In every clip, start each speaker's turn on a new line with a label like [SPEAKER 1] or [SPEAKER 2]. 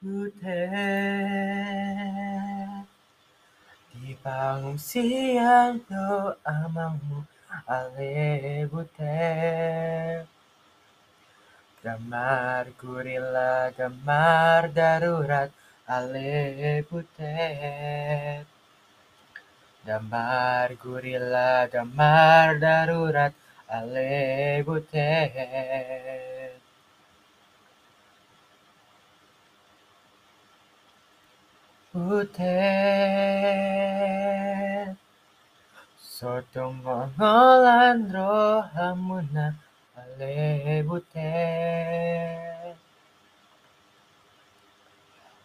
[SPEAKER 1] Butet Di pengungsian doamamu Ale butet Gamar gurila gamar darurat Ale butet Gambar gurila gambar darurat Ale butet Butet Sotong ngolan rohamuna Ale butet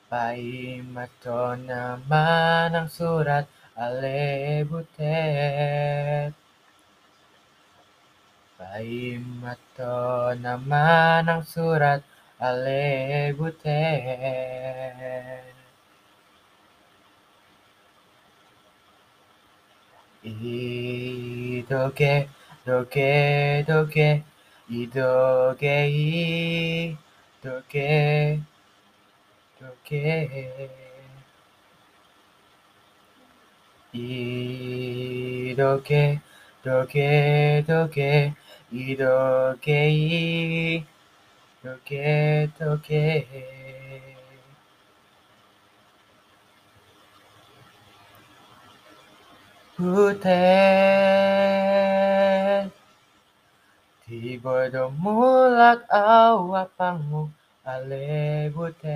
[SPEAKER 1] Paimato naman ang surat Ale butet Paimato naman ang surat Ale いどけどけどけいどけいどけどけいどけどけどけいどけいどけどけ Butet Di bodo mulak awapangmu Ale butet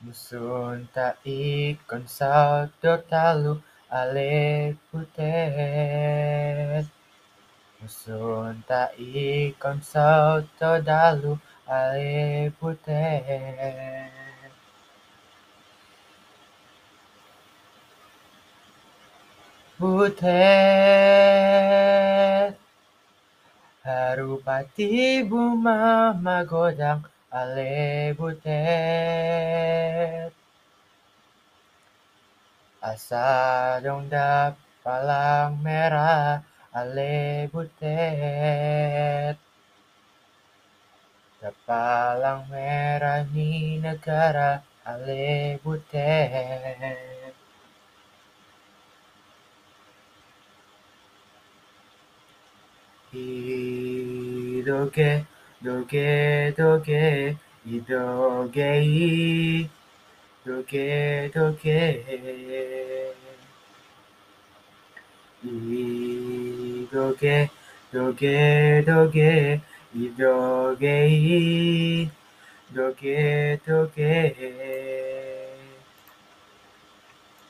[SPEAKER 1] Musun ta ikon saudo talu Ale butet Musun ta ikon saudo dalu Ale butet Butet Harupati buma magodang Ale butet Asa dong da palang merah Ale butet palang merah ni negara Ale butet doge doge doge i doge i doge doge i doge doge doge i doge i doge doge